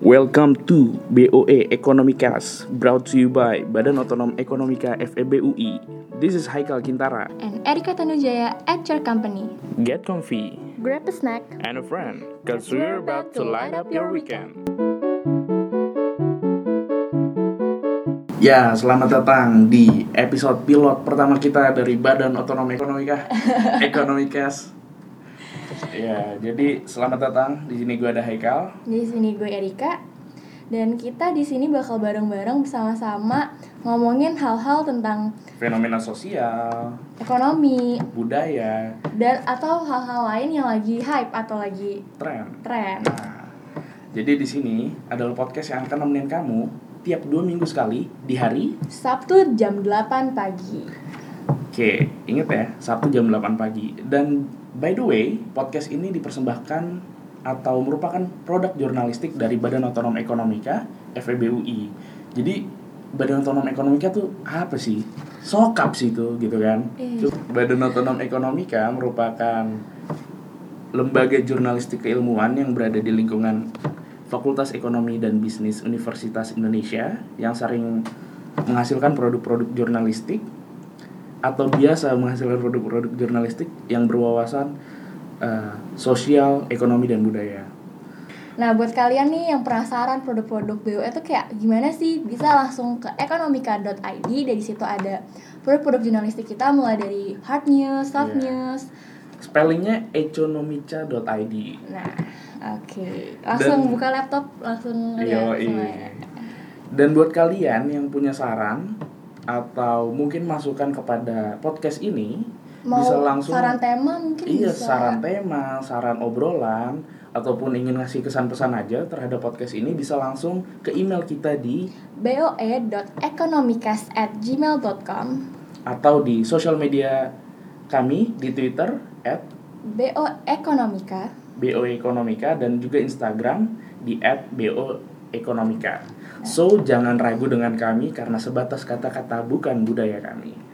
Welcome to BOE Economicast, brought to you by Badan Otonom Ekonomika FEB UI. This is Haikal Kintara. and Erika Tanujaya at your company. Get comfy Grab a snack. and a friend, cause we're about to light up your weekend. Ya, selamat datang di episode pilot pertama kita dari Badan Otonom Ekonomika Economicast. Ya, jadi selamat datang. Di sini gue ada Haikal. Di sini gue Erika dan kita di sini bakal bareng-bareng bersama-sama ngomongin hal-hal tentang Fenomena sosial, ekonomi budaya, dan atau hal-hal lain yang lagi hype atau lagi tren. tren. Nah, jadi di sini adalah podcast yang akan nemenin kamu tiap dua minggu sekali di hari. Sabtu jam 8 pagi. Oke, inget ya, Sabtu jam 8 pagi. Dan by the way, podcast ini dipersembahkan atau merupakan produk jurnalistik dari Badan Otonom Ekonomika FEB UI. Jadi Badan Otonom Ekonomika tuh apa sih? Sokap sih itu gitu kan. Iya. Badan Otonom Ekonomika merupakan lembaga jurnalistik keilmuan yang berada di lingkungan Fakultas Ekonomi dan Bisnis Universitas Indonesia yang sering menghasilkan produk-produk jurnalistik atau biasa menghasilkan produk-produk jurnalistik yang berwawasan eh, sosial, ekonomi dan budaya. Nah, buat kalian nih yang penasaran produk-produk BUE itu kayak gimana sih? Bisa langsung ke ekonomika.id. Dari situ ada produk-produk jurnalistik kita mulai dari hard news, soft Iya. news. Spellingnya economica.id. Nah, oke. Langsung Dan- buka laptop, langsung lihat semuanya. Dan buat kalian yang punya saran atau mungkin masukan kepada podcast ini Mau bisa langsung saran tema mungkin iya bisa. saran tema, saran obrolan ataupun ingin ngasih kesan-pesan aja terhadap podcast ini bisa langsung ke email kita di boe.economicast@gmail.com atau di sosial media kami di Twitter at bo ekonomika BO Ekonomika dan juga Instagram di @BO Ekonomika. So, jangan ragu dengan kami karena sebatas kata-kata bukan budaya kami.